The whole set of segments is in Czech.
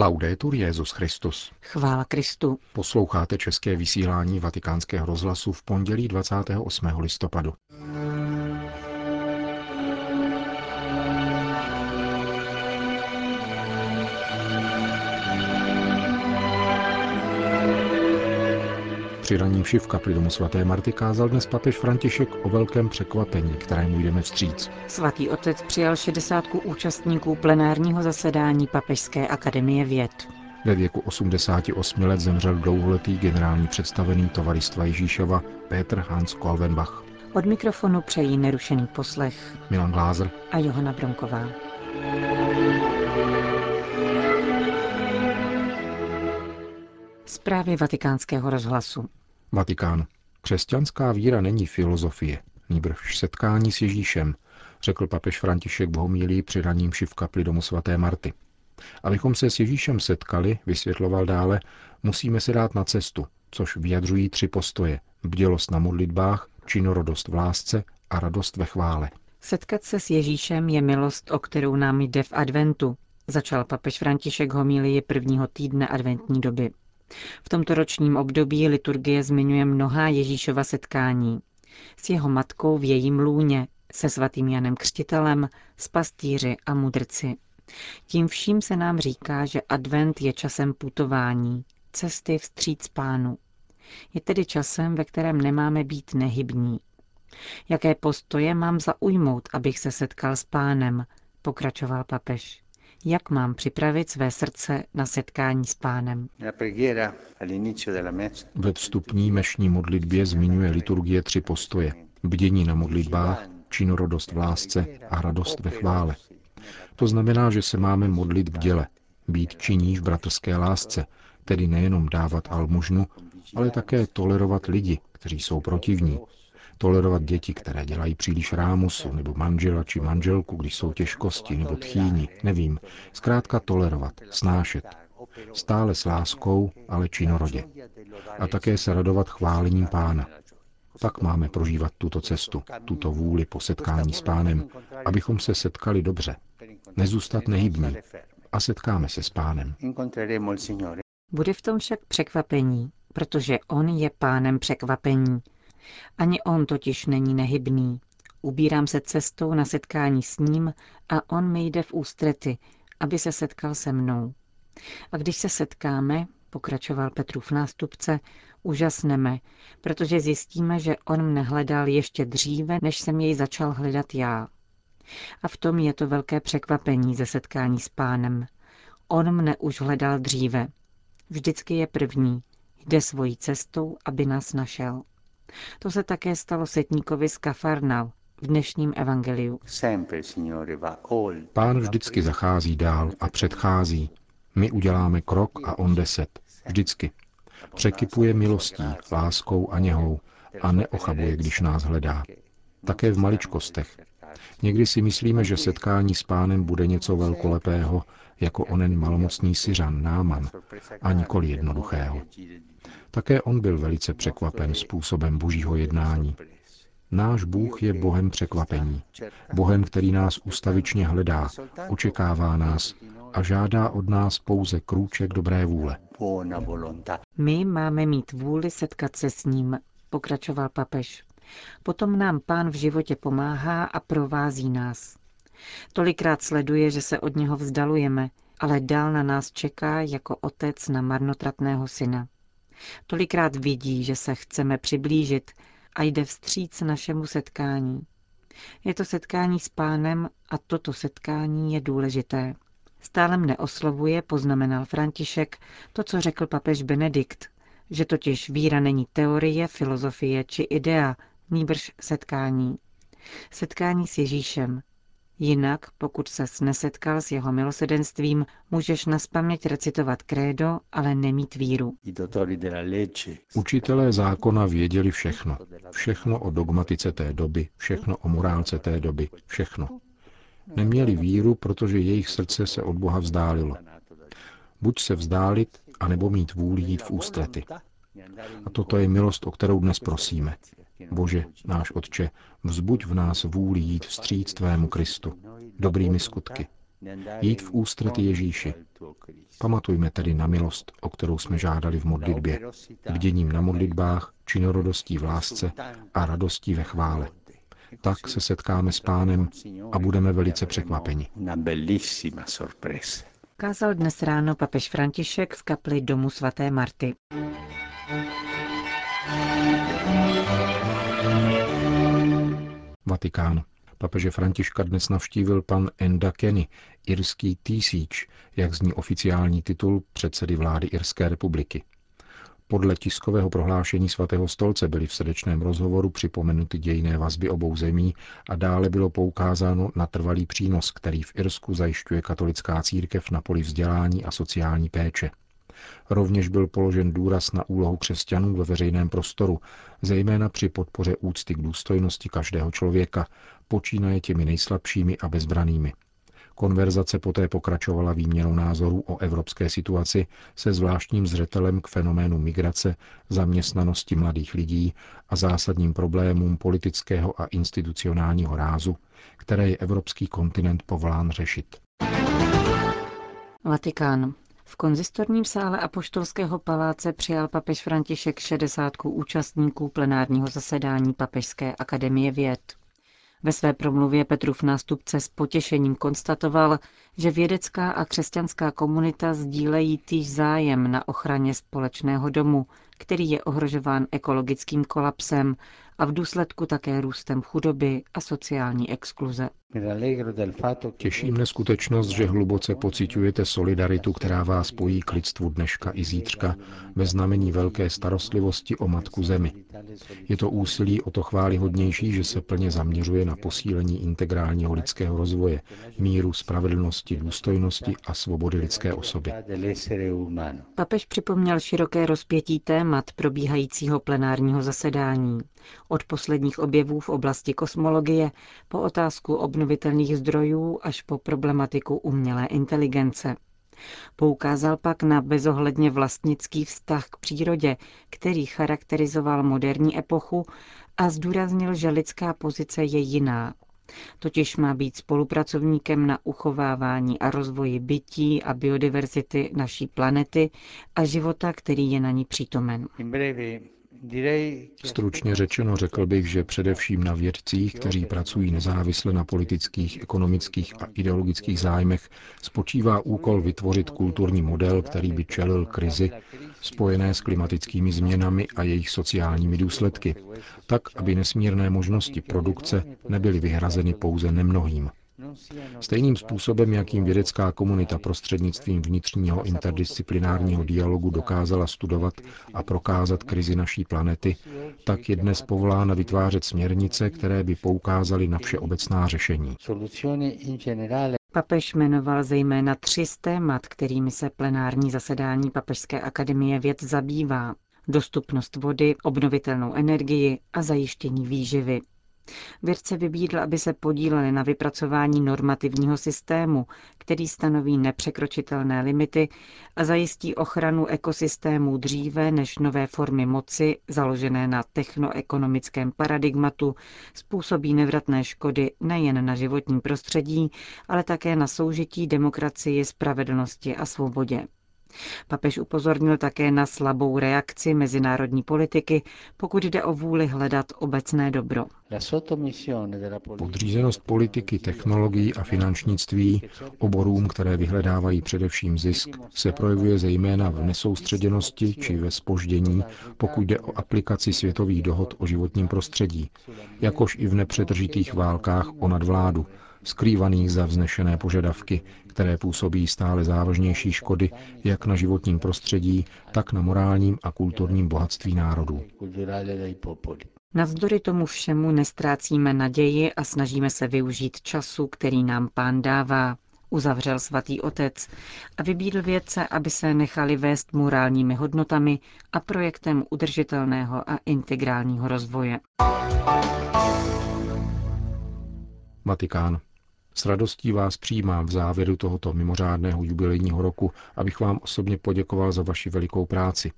Laudetur Jezus Christus. Chvála Kristu. Posloucháte české vysílání Vatikánského rozhlasu v pondělí 28. listopadu. Při raní v kapli domu svaté Marty kázal dnes papež František o velkém překvapení, kterému jdeme vstříc. Svatý otec přijal 60 účastníků plenárního zasedání Papežské akademie věd. Ve věku 88 let zemřel dlouholetý generální představený tovaristva Ježíšova Petr Hans Kolvenbach. Od mikrofonu přejí nerušený poslech Milan Glázer a Johana Bronková. Zprávy vatikánského rozhlasu. Vatikán. Křesťanská víra není filozofie, nýbrž setkání s Ježíšem, řekl papež František v homílii při raním v kapli domu svaté Marty. Abychom se s Ježíšem setkali, vysvětloval dále, musíme se dát na cestu, což vyjadřují tři postoje. Bdělost na modlitbách, činorodost v lásce a radost ve chvále. Setkat se s Ježíšem je milost, o kterou nám jde v adventu, začal papež František homílii prvního týdne adventní doby. V tomto ročním období liturgie zmiňuje mnohá Ježíšova setkání. S jeho matkou v jejím lůně, se svatým Janem Křtitelem, s pastýři a mudrci. Tím vším se nám říká, že advent je časem putování, cesty vstříc pánu. Je tedy časem, ve kterém nemáme být nehybní. Jaké postoje mám zaujmout, abych se setkal s pánem, pokračoval papež jak mám připravit své srdce na setkání s pánem. Ve vstupní mešní modlitbě zmiňuje liturgie tři postoje. Bdění na modlitbách, činorodost v lásce a radost ve chvále. To znamená, že se máme modlit v děle, být činní v bratrské lásce, tedy nejenom dávat almužnu, ale také tolerovat lidi, kteří jsou protivní, tolerovat děti, které dělají příliš rámusu, nebo manžela či manželku, když jsou těžkosti, nebo tchýni, nevím. Zkrátka tolerovat, snášet. Stále s láskou, ale činorodě. A také se radovat chválením pána. Tak máme prožívat tuto cestu, tuto vůli po setkání s pánem, abychom se setkali dobře. Nezůstat nehybní. A setkáme se s pánem. Bude v tom však překvapení, protože on je pánem překvapení ani on totiž není nehybný. Ubírám se cestou na setkání s ním a on mi jde v ústrety, aby se setkal se mnou. A když se setkáme, pokračoval Petrův nástupce, úžasneme, protože zjistíme, že on mne hledal ještě dříve, než jsem jej začal hledat já. A v tom je to velké překvapení ze setkání s pánem. On mne už hledal dříve. Vždycky je první. Jde svojí cestou, aby nás našel. To se také stalo setníkovi z Kafarnau v dnešním evangeliu. Pán vždycky zachází dál a předchází. My uděláme krok a on deset. Vždycky. Překypuje milostí, láskou a něhou a neochabuje, když nás hledá. Také v maličkostech. Někdy si myslíme, že setkání s pánem bude něco velkolepého, jako onen malomocný Syřan Náman, a nikoli jednoduchého. Také on byl velice překvapen způsobem božího jednání. Náš Bůh je Bohem překvapení. Bohem, který nás ustavičně hledá, očekává nás a žádá od nás pouze krůček dobré vůle. My máme mít vůli setkat se s ním, pokračoval papež. Potom nám pán v životě pomáhá a provází nás. Tolikrát sleduje, že se od něho vzdalujeme, ale dál na nás čeká jako otec na marnotratného syna. Tolikrát vidí, že se chceme přiblížit a jde vstříc našemu setkání. Je to setkání s pánem a toto setkání je důležité. Stále mne oslovuje, poznamenal František, to, co řekl papež Benedikt, že totiž víra není teorie, filozofie či idea, nýbrž setkání. Setkání s Ježíšem, Jinak, pokud ses nesetkal s jeho milosedenstvím, můžeš naspaměť recitovat krédo, ale nemít víru. Učitelé zákona věděli všechno. Všechno o dogmatice té doby, všechno o morálce té doby, všechno. Neměli víru, protože jejich srdce se od Boha vzdálilo. Buď se vzdálit, anebo mít vůli jít v ústrety. A toto je milost, o kterou dnes prosíme. Bože, náš Otče, vzbuď v nás vůli jít vstříc Tvému Kristu, dobrými skutky, Jít v ústřed Ježíši. Pamatujme tedy na milost, o kterou jsme žádali v modlitbě, bděním na modlitbách, činorodostí v lásce a radostí ve chvále. Tak se setkáme s pánem a budeme velice překvapeni. Kázal dnes ráno papež František v kapli domu svaté Marty. Vatikán. Papeže Františka dnes navštívil pan Enda Kenny, irský týsíč, jak zní oficiální titul předsedy vlády Irské republiky. Podle tiskového prohlášení svatého stolce byly v srdečném rozhovoru připomenuty dějné vazby obou zemí a dále bylo poukázáno na trvalý přínos, který v Irsku zajišťuje katolická církev na poli vzdělání a sociální péče. Rovněž byl položen důraz na úlohu křesťanů ve veřejném prostoru, zejména při podpoře úcty k důstojnosti každého člověka, počínaje těmi nejslabšími a bezbranými. Konverzace poté pokračovala výměnou názorů o evropské situaci se zvláštním zřetelem k fenoménu migrace, zaměstnanosti mladých lidí a zásadním problémům politického a institucionálního rázu, které je evropský kontinent povolán řešit. Vatikán. V konzistorním sále Apoštolského paláce přijal papež František 60 účastníků plenárního zasedání Papežské akademie věd. Ve své promluvě Petrův nástupce s potěšením konstatoval, že vědecká a křesťanská komunita sdílejí týž zájem na ochraně společného domu, který je ohrožován ekologickým kolapsem a v důsledku také růstem chudoby a sociální exkluze. Těší mne skutečnost, že hluboce pociťujete solidaritu, která vás spojí k lidstvu dneška i zítřka ve znamení velké starostlivosti o matku zemi. Je to úsilí o to chválihodnější, že se plně zaměřuje na posílení integrálního lidského rozvoje, míru, spravedlnosti, důstojnosti a svobody lidské osoby. Papež připomněl široké rozpětí témat probíhajícího plenárního zasedání. Od posledních objevů v oblasti kosmologie po otázku obnovitelných zdrojů až po problematiku umělé inteligence. Poukázal pak na bezohledně vlastnický vztah k přírodě, který charakterizoval moderní epochu a zdůraznil, že lidská pozice je jiná. Totiž má být spolupracovníkem na uchovávání a rozvoji bytí a biodiverzity naší planety a života, který je na ní přítomen. Stručně řečeno řekl bych, že především na vědcích, kteří pracují nezávisle na politických, ekonomických a ideologických zájmech, spočívá úkol vytvořit kulturní model, který by čelil krizi spojené s klimatickými změnami a jejich sociálními důsledky, tak, aby nesmírné možnosti produkce nebyly vyhrazeny pouze nemnohým. Stejným způsobem, jakým vědecká komunita prostřednictvím vnitřního interdisciplinárního dialogu dokázala studovat a prokázat krizi naší planety, tak je dnes povolána vytvářet směrnice, které by poukázaly na všeobecná řešení. Papež jmenoval zejména tři z témat, kterými se plenární zasedání Papežské akademie věd zabývá. Dostupnost vody, obnovitelnou energii a zajištění výživy. Vědce vybídl, aby se podíleli na vypracování normativního systému, který stanoví nepřekročitelné limity a zajistí ochranu ekosystémů dříve než nové formy moci, založené na technoekonomickém paradigmatu, způsobí nevratné škody nejen na životním prostředí, ale také na soužití demokracii, spravedlnosti a svobodě. Papež upozornil také na slabou reakci mezinárodní politiky, pokud jde o vůli hledat obecné dobro. Podřízenost politiky, technologií a finančnictví oborům, které vyhledávají především zisk, se projevuje zejména v nesoustředěnosti či ve spoždění, pokud jde o aplikaci světových dohod o životním prostředí, jakož i v nepřetržitých válkách o nadvládu, skrývaných za vznešené požadavky, které působí stále závažnější škody jak na životním prostředí, tak na morálním a kulturním bohatství národů. Navzdory tomu všemu nestrácíme naději a snažíme se využít času, který nám pán dává, uzavřel svatý otec a vybídl vědce, aby se nechali vést morálními hodnotami a projektem udržitelného a integrálního rozvoje. Vatikán. S radostí vás přijímám v závěru tohoto mimořádného jubilejního roku, abych vám osobně poděkoval za vaši velikou práci.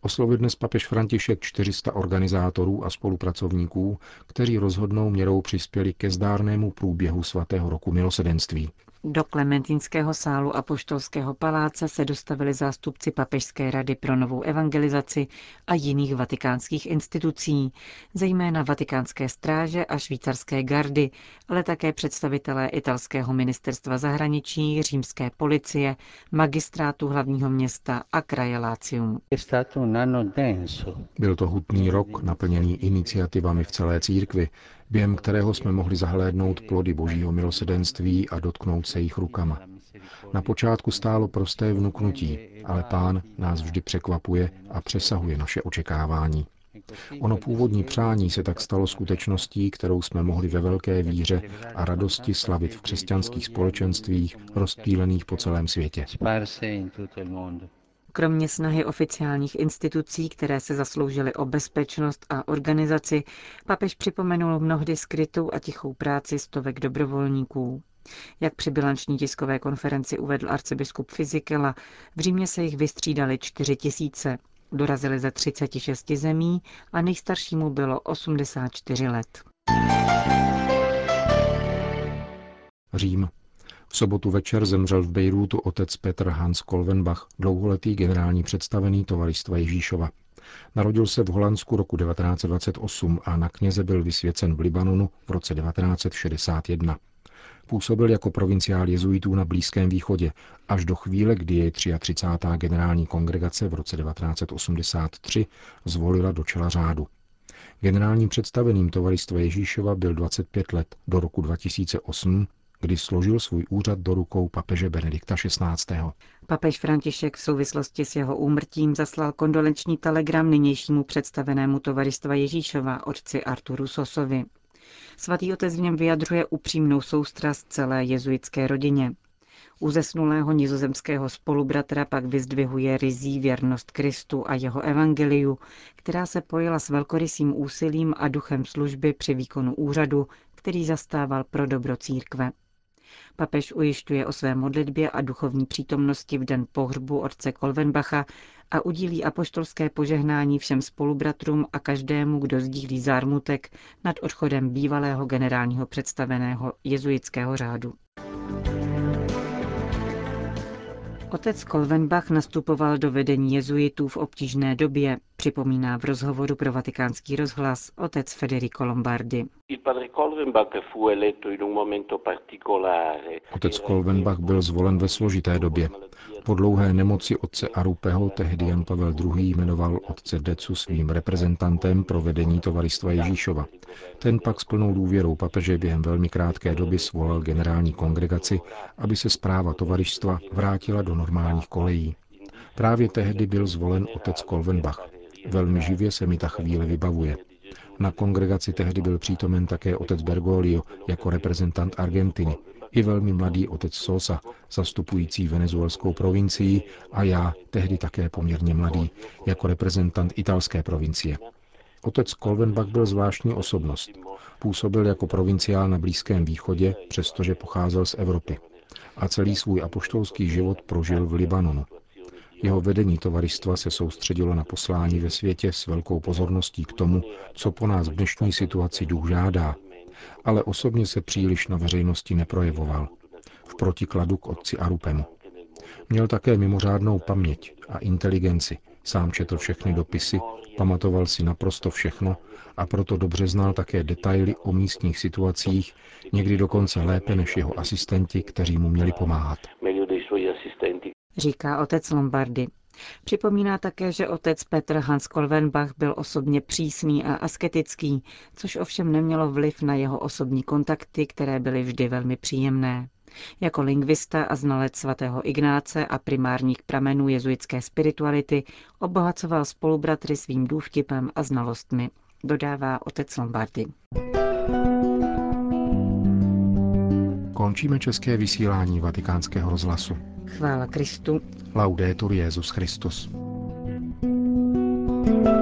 Oslovil dnes papež František 400 organizátorů a spolupracovníků, kteří rozhodnou měrou přispěli ke zdárnému průběhu svatého roku milosedenství. Do Klementinského sálu a poštolského paláce se dostavili zástupci Papežské rady pro novou evangelizaci a jiných vatikánských institucí, zejména Vatikánské stráže a švýcarské gardy, ale také představitelé italského ministerstva zahraničí, římské policie, magistrátu hlavního města a kraje Lácium. Byl to hutný rok, naplněný iniciativami v celé církvi, během kterého jsme mohli zahlédnout plody božího milosedenství a dotknout se jich rukama. Na počátku stálo prosté vnuknutí, ale pán nás vždy překvapuje a přesahuje naše očekávání. Ono původní přání se tak stalo skutečností, kterou jsme mohli ve velké víře a radosti slavit v křesťanských společenstvích rozptýlených po celém světě. Kromě snahy oficiálních institucí, které se zasloužily o bezpečnost a organizaci, papež připomenul mnohdy skrytou a tichou práci stovek dobrovolníků. Jak při bilanční tiskové konferenci uvedl arcibiskup Fizikela, v Římě se jich vystřídali čtyři tisíce. Dorazili ze 36 zemí a nejstaršímu bylo 84 let. Řím. V sobotu večer zemřel v Bejrútu otec Petr Hans Kolvenbach, dlouholetý generální představený tovaristva Ježíšova. Narodil se v Holandsku roku 1928 a na kněze byl vysvěcen v Libanonu v roce 1961. Působil jako provinciál jezuitů na Blízkém východě až do chvíle, kdy jej 33. generální kongregace v roce 1983 zvolila do čela řádu. Generálním představeným tovaristva Ježíšova byl 25 let do roku 2008, kdy složil svůj úřad do rukou papeže Benedikta XVI. Papež František v souvislosti s jeho úmrtím zaslal kondolenční telegram nynějšímu představenému tovaristva Ježíšova, otci Arturu Sosovi. Svatý otec v něm vyjadřuje upřímnou soustrast celé jezuitské rodině. U zesnulého nizozemského spolubratra pak vyzdvihuje rizí věrnost Kristu a jeho evangeliu, která se pojila s velkorysým úsilím a duchem služby při výkonu úřadu, který zastával pro dobro církve. Papež ujišťuje o své modlitbě a duchovní přítomnosti v den pohřbu otce Kolvenbacha a udílí apoštolské požehnání všem spolubratrům a každému, kdo sdílí zármutek nad odchodem bývalého generálního představeného jezuitského řádu. Otec Kolvenbach nastupoval do vedení jezuitů v obtížné době, připomíná v rozhovoru pro vatikánský rozhlas otec Federico Lombardi. Otec Kolvenbach byl zvolen ve složité době. Po dlouhé nemoci otce Arupeho tehdy Jan Pavel II. jmenoval otce Decu svým reprezentantem pro vedení tovaristva Ježíšova. Ten pak s plnou důvěrou papeže během velmi krátké doby svolal generální kongregaci, aby se zpráva tovaristva vrátila do normálních kolejí. Právě tehdy byl zvolen otec Kolvenbach. Velmi živě se mi ta chvíle vybavuje. Na kongregaci tehdy byl přítomen také otec Bergoglio jako reprezentant Argentiny, i velmi mladý otec Sosa, zastupující venezuelskou provincii, a já, tehdy také poměrně mladý, jako reprezentant italské provincie. Otec Kolvenbach byl zvláštní osobnost. Působil jako provinciál na Blízkém východě, přestože pocházel z Evropy. A celý svůj apoštolský život prožil v Libanonu. Jeho vedení tovaristva se soustředilo na poslání ve světě s velkou pozorností k tomu, co po nás v dnešní situaci duch žádá, ale osobně se příliš na veřejnosti neprojevoval, v protikladu k otci Arupemu. Měl také mimořádnou paměť a inteligenci, sám četl všechny dopisy, pamatoval si naprosto všechno a proto dobře znal také detaily o místních situacích, někdy dokonce lépe než jeho asistenti, kteří mu měli pomáhat. Říká otec Lombardy. Připomíná také, že otec Petr Hans Kolvenbach byl osobně přísný a asketický, což ovšem nemělo vliv na jeho osobní kontakty, které byly vždy velmi příjemné. Jako lingvista a znalec svatého Ignáce a primárních pramenů jezuitské spirituality obohacoval spolubratry svým důvtipem a znalostmi, dodává otec Lombardy. Končíme české vysílání vatikánského rozhlasu. Chvála Kristu. Laudetur Jezus Christus. thank you